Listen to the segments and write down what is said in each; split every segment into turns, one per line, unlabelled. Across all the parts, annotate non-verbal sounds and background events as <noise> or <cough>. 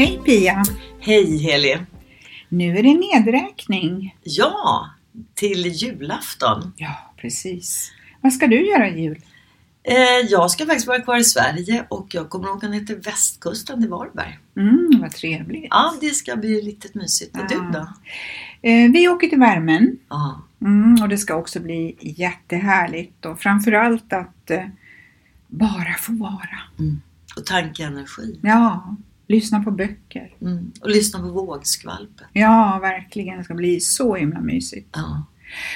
Hej Pia!
Hej Heli!
Nu är det nedräkning.
Ja, till julafton.
Ja, precis. Vad ska du göra i jul?
Eh, jag ska faktiskt vara kvar i Sverige och jag kommer åka ner till västkusten till Varberg.
Mm, vad trevligt.
Ja, det ska bli riktigt mysigt. Och du då?
Eh, vi åker till värmen.
Ja,
Mm, och det ska också bli jättehärligt och framförallt att eh, bara få vara.
och tanka energi.
Ja, lyssna på böcker.
Mm. Och lyssna på vågskvalpet.
Ja, verkligen. Det ska bli så himla mysigt.
Ja.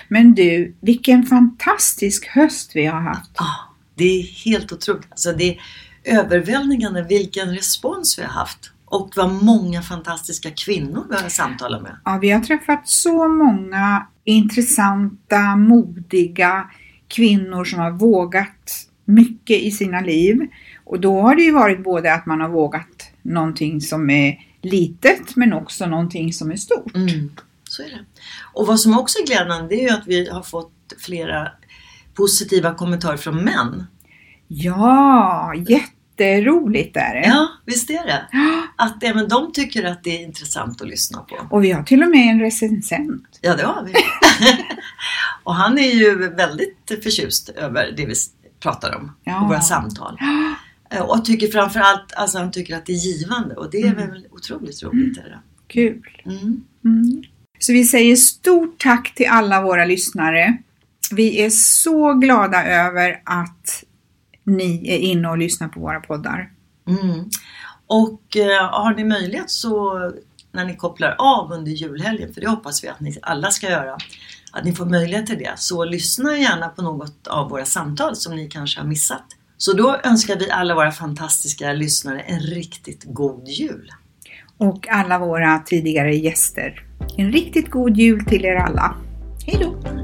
Men du, vilken fantastisk höst vi har haft.
ja, det är helt otroligt. Alltså, det är överväldigande vilken respons vi har haft. Och vad många fantastiska kvinnor vi har samtalat med.
Ja, vi har träffat så många intressanta, modiga kvinnor som har vågat mycket i sina liv. Och då har det ju varit både att man har vågat någonting som är litet men också någonting som är stort.
Mm, så är det. Och vad som också är glädjande det är ju att vi har fått flera positiva kommentarer från män.
Ja, jätteroligt är det.
Ja, visst är det. Att även de tycker att det är intressant att lyssna på.
Och vi har till och med en recensent.
Ja, det har vi. <laughs> och han är ju väldigt förtjust över det vi pratar om
Ja.
och våra samtal. Eh, Och tycker framförallt, alltså han tycker att det är givande och det är väl otroligt roligt. Det?
Kul.
Mm.
Mm. Så vi säger stort tack till alla våra lyssnare. Vi är så glada över att ni är inne och lyssnar på våra poddar.
Mm. Och eh, har ni möjlighet så när ni kopplar av under julhelgen, för det hoppas vi att ni alla ska göra, att ni får möjlighet till det, så lyssna gärna på något av våra samtal som ni kanske har missat. Så då önskar vi alla våra fantastiska lyssnare en riktigt god jul.
Och alla våra tidigare gäster. En riktigt god jul till er alla. Hej då!